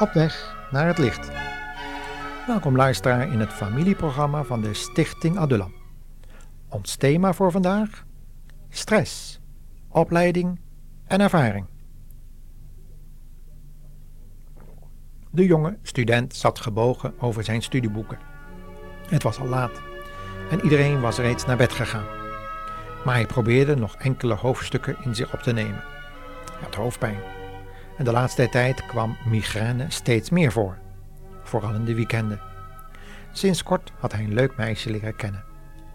Op weg naar het licht. Welkom luisteraar in het familieprogramma van de Stichting Adulam. Ons thema voor vandaag: stress, opleiding en ervaring. De jonge student zat gebogen over zijn studieboeken. Het was al laat en iedereen was reeds naar bed gegaan. Maar hij probeerde nog enkele hoofdstukken in zich op te nemen. Had hoofdpijn en de laatste tijd kwam migraine steeds meer voor, vooral in de weekenden. Sinds kort had hij een leuk meisje leren kennen,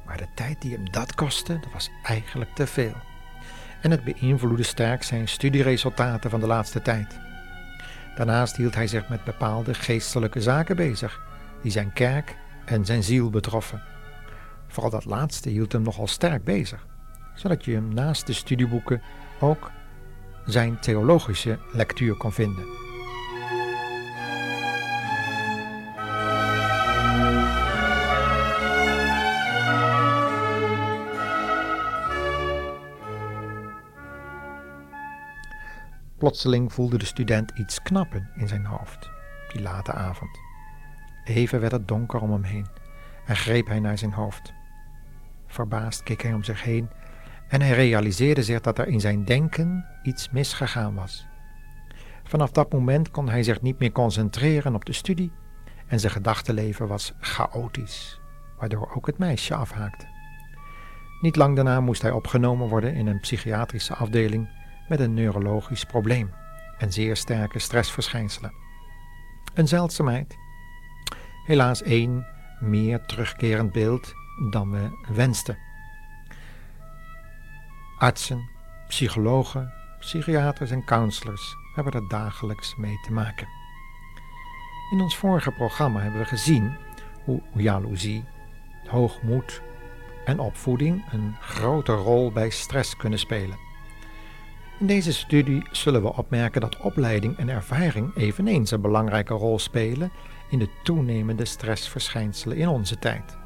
maar de tijd die hem dat kostte, dat was eigenlijk te veel. En het beïnvloedde sterk zijn studieresultaten van de laatste tijd. Daarnaast hield hij zich met bepaalde geestelijke zaken bezig, die zijn kerk en zijn ziel betroffen. Vooral dat laatste hield hem nogal sterk bezig, zodat je hem naast de studieboeken ook zijn theologische lectuur kon vinden. Plotseling voelde de student iets knappen in zijn hoofd, die late avond. Even werd het donker om hem heen en greep hij naar zijn hoofd. Verbaasd keek hij om zich heen en hij realiseerde zich dat er in zijn denken iets misgegaan was. Vanaf dat moment kon hij zich niet meer concentreren op de studie en zijn gedachtenleven was chaotisch, waardoor ook het meisje afhaakte. Niet lang daarna moest hij opgenomen worden in een psychiatrische afdeling met een neurologisch probleem en zeer sterke stressverschijnselen. Een zeldzaamheid. Helaas één meer terugkerend beeld dan we wensten. Artsen, psychologen, psychiaters en counselors hebben er dagelijks mee te maken. In ons vorige programma hebben we gezien hoe jaloezie, hoogmoed en opvoeding een grote rol bij stress kunnen spelen. In deze studie zullen we opmerken dat opleiding en ervaring eveneens een belangrijke rol spelen in de toenemende stressverschijnselen in onze tijd.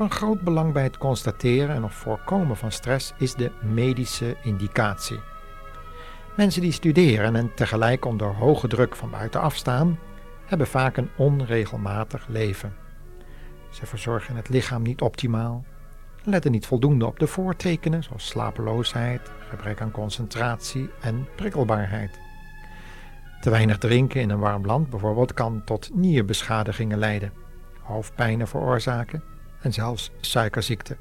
Van groot belang bij het constateren en of voorkomen van stress is de medische indicatie. Mensen die studeren en tegelijk onder hoge druk van buitenaf staan, hebben vaak een onregelmatig leven. Ze verzorgen het lichaam niet optimaal, letten niet voldoende op de voortekenen zoals slapeloosheid, gebrek aan concentratie en prikkelbaarheid. Te weinig drinken in een warm land bijvoorbeeld kan tot nierbeschadigingen leiden, hoofdpijnen veroorzaken en zelfs suikerziekte.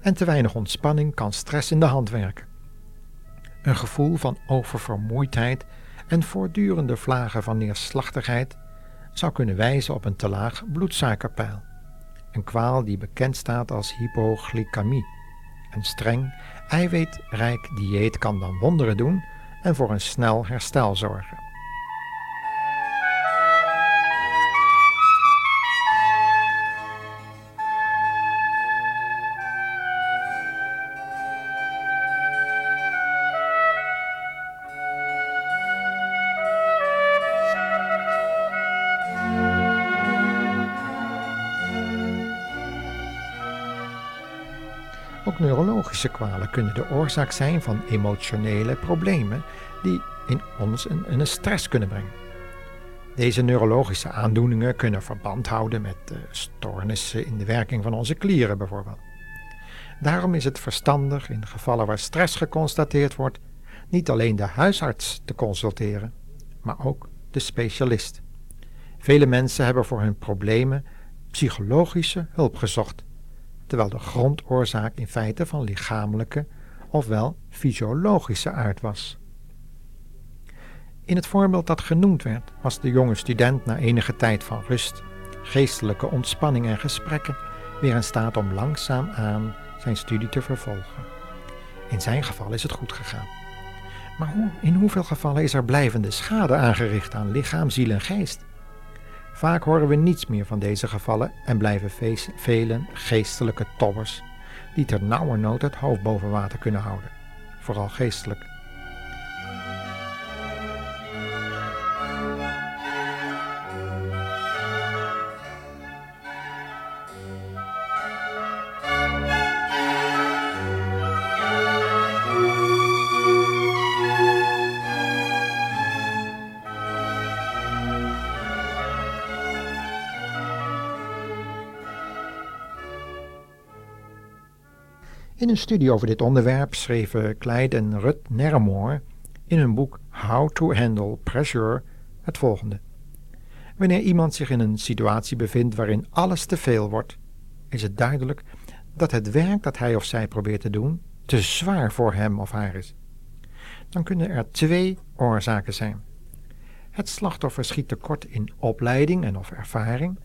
En te weinig ontspanning kan stress in de hand werken. Een gevoel van oververmoeidheid en voortdurende vlagen van neerslachtigheid zou kunnen wijzen op een te laag bloedsuikerpeil. Een kwaal die bekend staat als hypoglycemie. Een streng, eiwitrijk dieet kan dan wonderen doen en voor een snel herstel zorgen. Neurologische kwalen kunnen de oorzaak zijn van emotionele problemen die in ons een, een stress kunnen brengen. Deze neurologische aandoeningen kunnen verband houden met stoornissen in de werking van onze klieren bijvoorbeeld. Daarom is het verstandig in gevallen waar stress geconstateerd wordt niet alleen de huisarts te consulteren, maar ook de specialist. Vele mensen hebben voor hun problemen psychologische hulp gezocht terwijl de grondoorzaak in feite van lichamelijke ofwel fysiologische aard was. In het voorbeeld dat genoemd werd, was de jonge student na enige tijd van rust, geestelijke ontspanning en gesprekken weer in staat om langzaam aan zijn studie te vervolgen. In zijn geval is het goed gegaan. Maar hoe, in hoeveel gevallen is er blijvende schade aangericht aan lichaam, ziel en geest? Vaak horen we niets meer van deze gevallen en blijven velen geestelijke tobbers die ter nauwernood het hoofd boven water kunnen houden, vooral geestelijk. In een studie over dit onderwerp schreven Clyde en Rut Nermore in hun boek How to Handle Pressure het volgende. Wanneer iemand zich in een situatie bevindt waarin alles te veel wordt, is het duidelijk dat het werk dat hij of zij probeert te doen te zwaar voor hem of haar is. Dan kunnen er twee oorzaken zijn. Het slachtoffer schiet tekort in opleiding en of ervaring.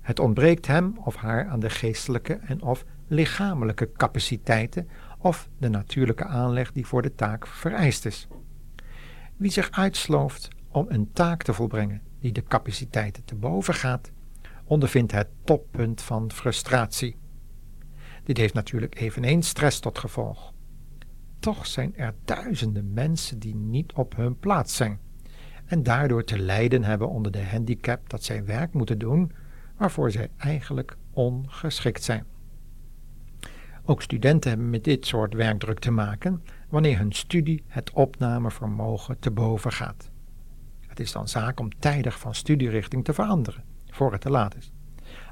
Het ontbreekt hem of haar aan de geestelijke en of lichamelijke capaciteiten of de natuurlijke aanleg die voor de taak vereist is. Wie zich uitslooft om een taak te volbrengen die de capaciteiten te boven gaat, ondervindt het toppunt van frustratie. Dit heeft natuurlijk eveneens stress tot gevolg. Toch zijn er duizenden mensen die niet op hun plaats zijn en daardoor te lijden hebben onder de handicap dat zij werk moeten doen waarvoor zij eigenlijk ongeschikt zijn. Ook studenten hebben met dit soort werkdruk te maken wanneer hun studie het opnamevermogen te boven gaat. Het is dan zaak om tijdig van studierichting te veranderen, voor het te laat is.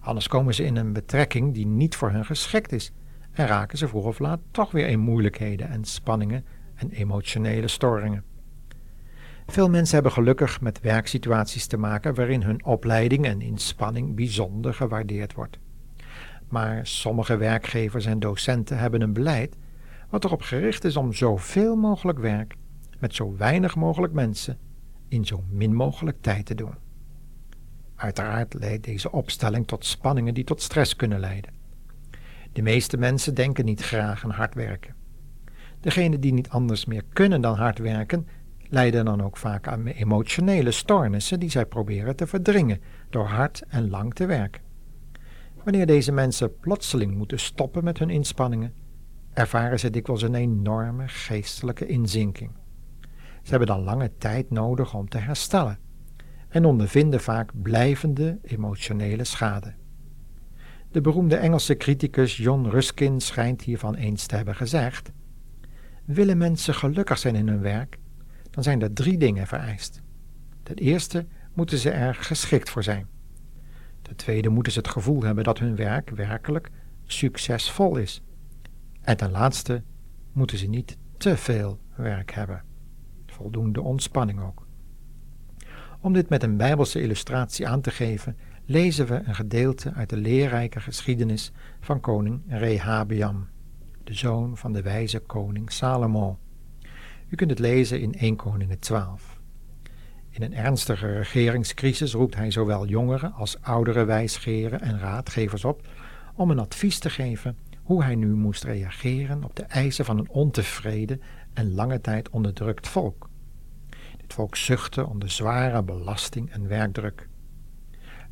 Anders komen ze in een betrekking die niet voor hen geschikt is en raken ze vroeg of laat toch weer in moeilijkheden en spanningen en emotionele storingen. Veel mensen hebben gelukkig met werksituaties te maken waarin hun opleiding en inspanning bijzonder gewaardeerd wordt. Maar sommige werkgevers en docenten hebben een beleid wat erop gericht is om zoveel mogelijk werk met zo weinig mogelijk mensen in zo min mogelijk tijd te doen. Uiteraard leidt deze opstelling tot spanningen die tot stress kunnen leiden. De meeste mensen denken niet graag aan hard werken. Degenen die niet anders meer kunnen dan hard werken, lijden dan ook vaak aan emotionele stoornissen die zij proberen te verdringen door hard en lang te werken. Wanneer deze mensen plotseling moeten stoppen met hun inspanningen, ervaren ze dikwijls een enorme geestelijke inzinking. Ze hebben dan lange tijd nodig om te herstellen en ondervinden vaak blijvende emotionele schade. De beroemde Engelse criticus John Ruskin schijnt hiervan eens te hebben gezegd: Willen mensen gelukkig zijn in hun werk, dan zijn er drie dingen vereist. Ten eerste moeten ze er geschikt voor zijn. Ten tweede moeten ze het gevoel hebben dat hun werk werkelijk succesvol is. En ten laatste moeten ze niet te veel werk hebben. Voldoende ontspanning ook. Om dit met een bijbelse illustratie aan te geven, lezen we een gedeelte uit de leerrijke geschiedenis van koning Rehabeam, de zoon van de wijze koning Salomo. U kunt het lezen in 1 Koningen 12. In een ernstige regeringscrisis roept hij zowel jongere als oudere wijsgeren en raadgevers op om een advies te geven hoe hij nu moest reageren op de eisen van een ontevreden en lange tijd onderdrukt volk. Dit volk zuchtte onder zware belasting en werkdruk.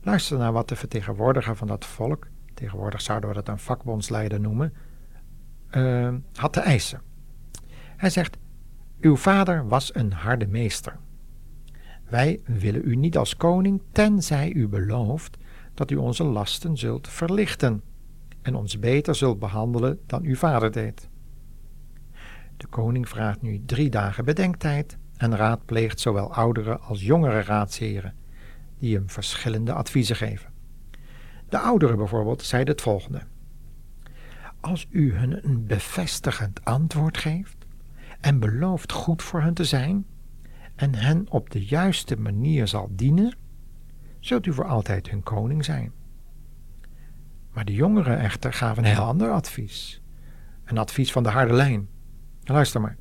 Luister naar wat de vertegenwoordiger van dat volk, tegenwoordig zouden we dat een vakbondsleider noemen, uh, had te eisen. Hij zegt: Uw vader was een harde meester. Wij willen u niet als koning, tenzij u belooft dat u onze lasten zult verlichten en ons beter zult behandelen dan uw vader deed. De koning vraagt nu drie dagen bedenktijd en raadpleegt zowel oudere als jongere raadsheren, die hem verschillende adviezen geven. De oudere bijvoorbeeld zeiden het volgende: Als u hun een bevestigend antwoord geeft en belooft goed voor hen te zijn en hen op de juiste manier zal dienen, zult u voor altijd hun koning zijn. Maar de jongeren echter gaven een heel ander advies. Een advies van de harde lijn. Luister maar.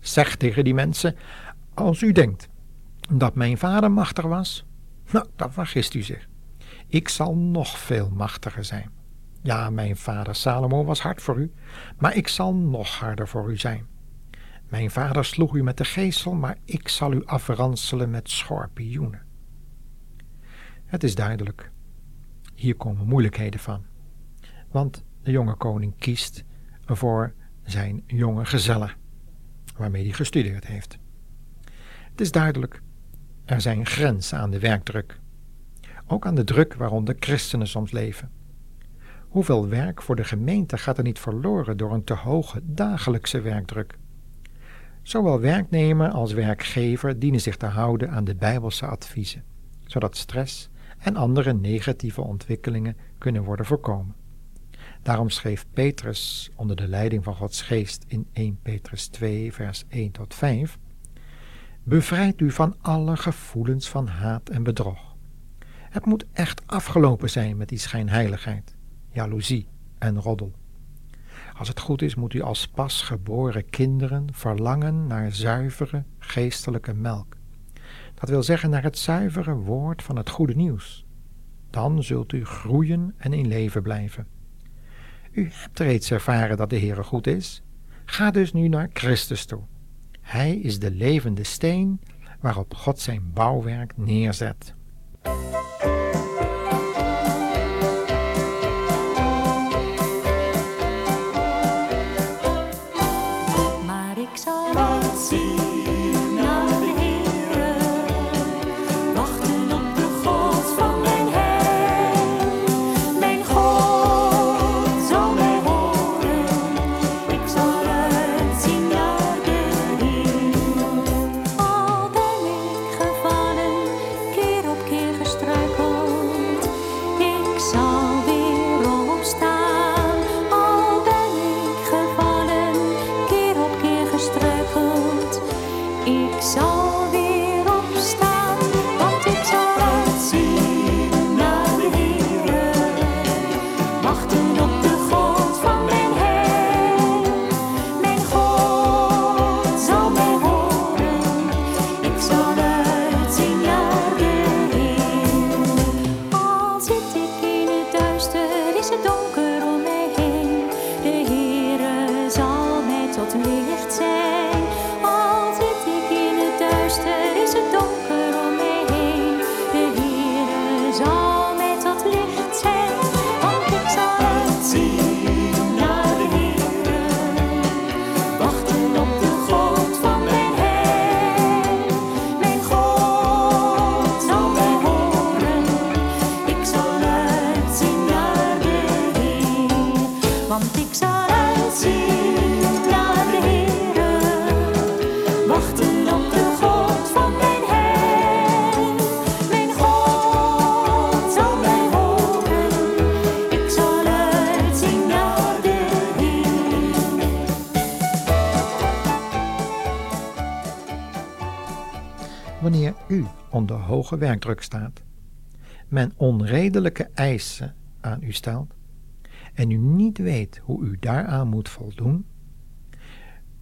Zeg tegen die mensen: Als u denkt dat mijn vader machtig was, nou, dan vergist u zich. Ik zal nog veel machtiger zijn. Ja, mijn vader Salomo was hard voor u, maar ik zal nog harder voor u zijn. Mijn vader sloeg u met de geestel, maar ik zal u afranselen met schorpioenen. Het is duidelijk. Hier komen moeilijkheden van. Want de jonge koning kiest voor zijn jonge gezellen, waarmee hij gestudeerd heeft. Het is duidelijk, er zijn grenzen aan de werkdruk. Ook aan de druk waaronder christenen soms leven. Hoeveel werk voor de gemeente gaat er niet verloren door een te hoge dagelijkse werkdruk? Zowel werknemer als werkgever dienen zich te houden aan de Bijbelse adviezen, zodat stress en andere negatieve ontwikkelingen kunnen worden voorkomen. Daarom schreef Petrus onder de leiding van Gods geest in 1 Petrus 2, vers 1 tot 5: Bevrijd u van alle gevoelens van haat en bedrog. Het moet echt afgelopen zijn met die schijnheiligheid, jaloezie en roddel. Als het goed is, moet u als pasgeboren kinderen verlangen naar zuivere geestelijke melk. Dat wil zeggen naar het zuivere woord van het goede nieuws. Dan zult u groeien en in leven blijven. U hebt reeds ervaren dat de Heere goed is. Ga dus nu naar Christus toe. Hij is de levende steen waarop God zijn bouwwerk neerzet. U onder hoge werkdruk staat, men onredelijke eisen aan u stelt en u niet weet hoe u daaraan moet voldoen,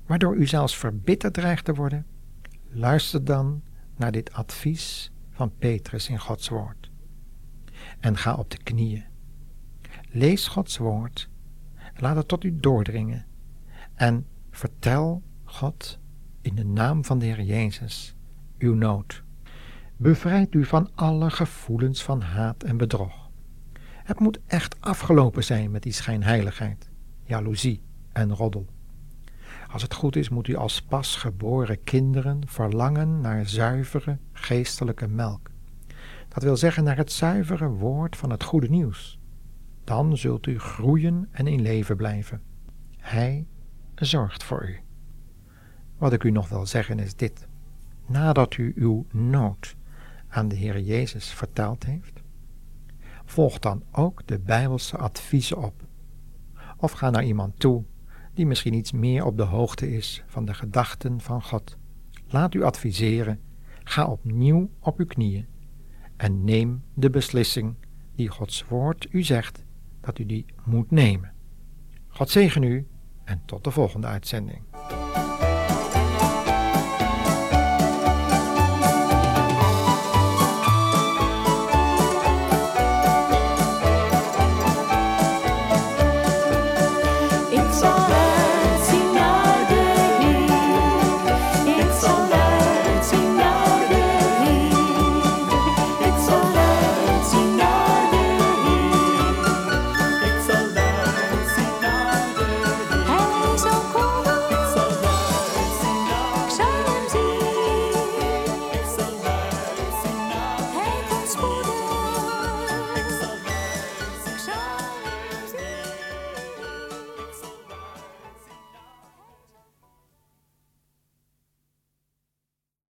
waardoor u zelfs verbitterd dreigt te worden, luister dan naar dit advies van Petrus in Gods woord en ga op de knieën. Lees Gods woord, laat het tot u doordringen en vertel God in de naam van de Heer Jezus uw nood. Bevrijd u van alle gevoelens van haat en bedrog. Het moet echt afgelopen zijn met die schijnheiligheid, jaloezie en roddel. Als het goed is, moet u als pasgeboren kinderen verlangen naar zuivere geestelijke melk. Dat wil zeggen naar het zuivere woord van het goede nieuws. Dan zult u groeien en in leven blijven. Hij zorgt voor u. Wat ik u nog wil zeggen is dit nadat u uw nood aan de Heer Jezus verteld heeft? Volg dan ook de Bijbelse adviezen op. Of ga naar iemand toe die misschien iets meer op de hoogte is van de gedachten van God. Laat u adviseren, ga opnieuw op uw knieën en neem de beslissing die Gods woord u zegt dat u die moet nemen. God zegen u en tot de volgende uitzending.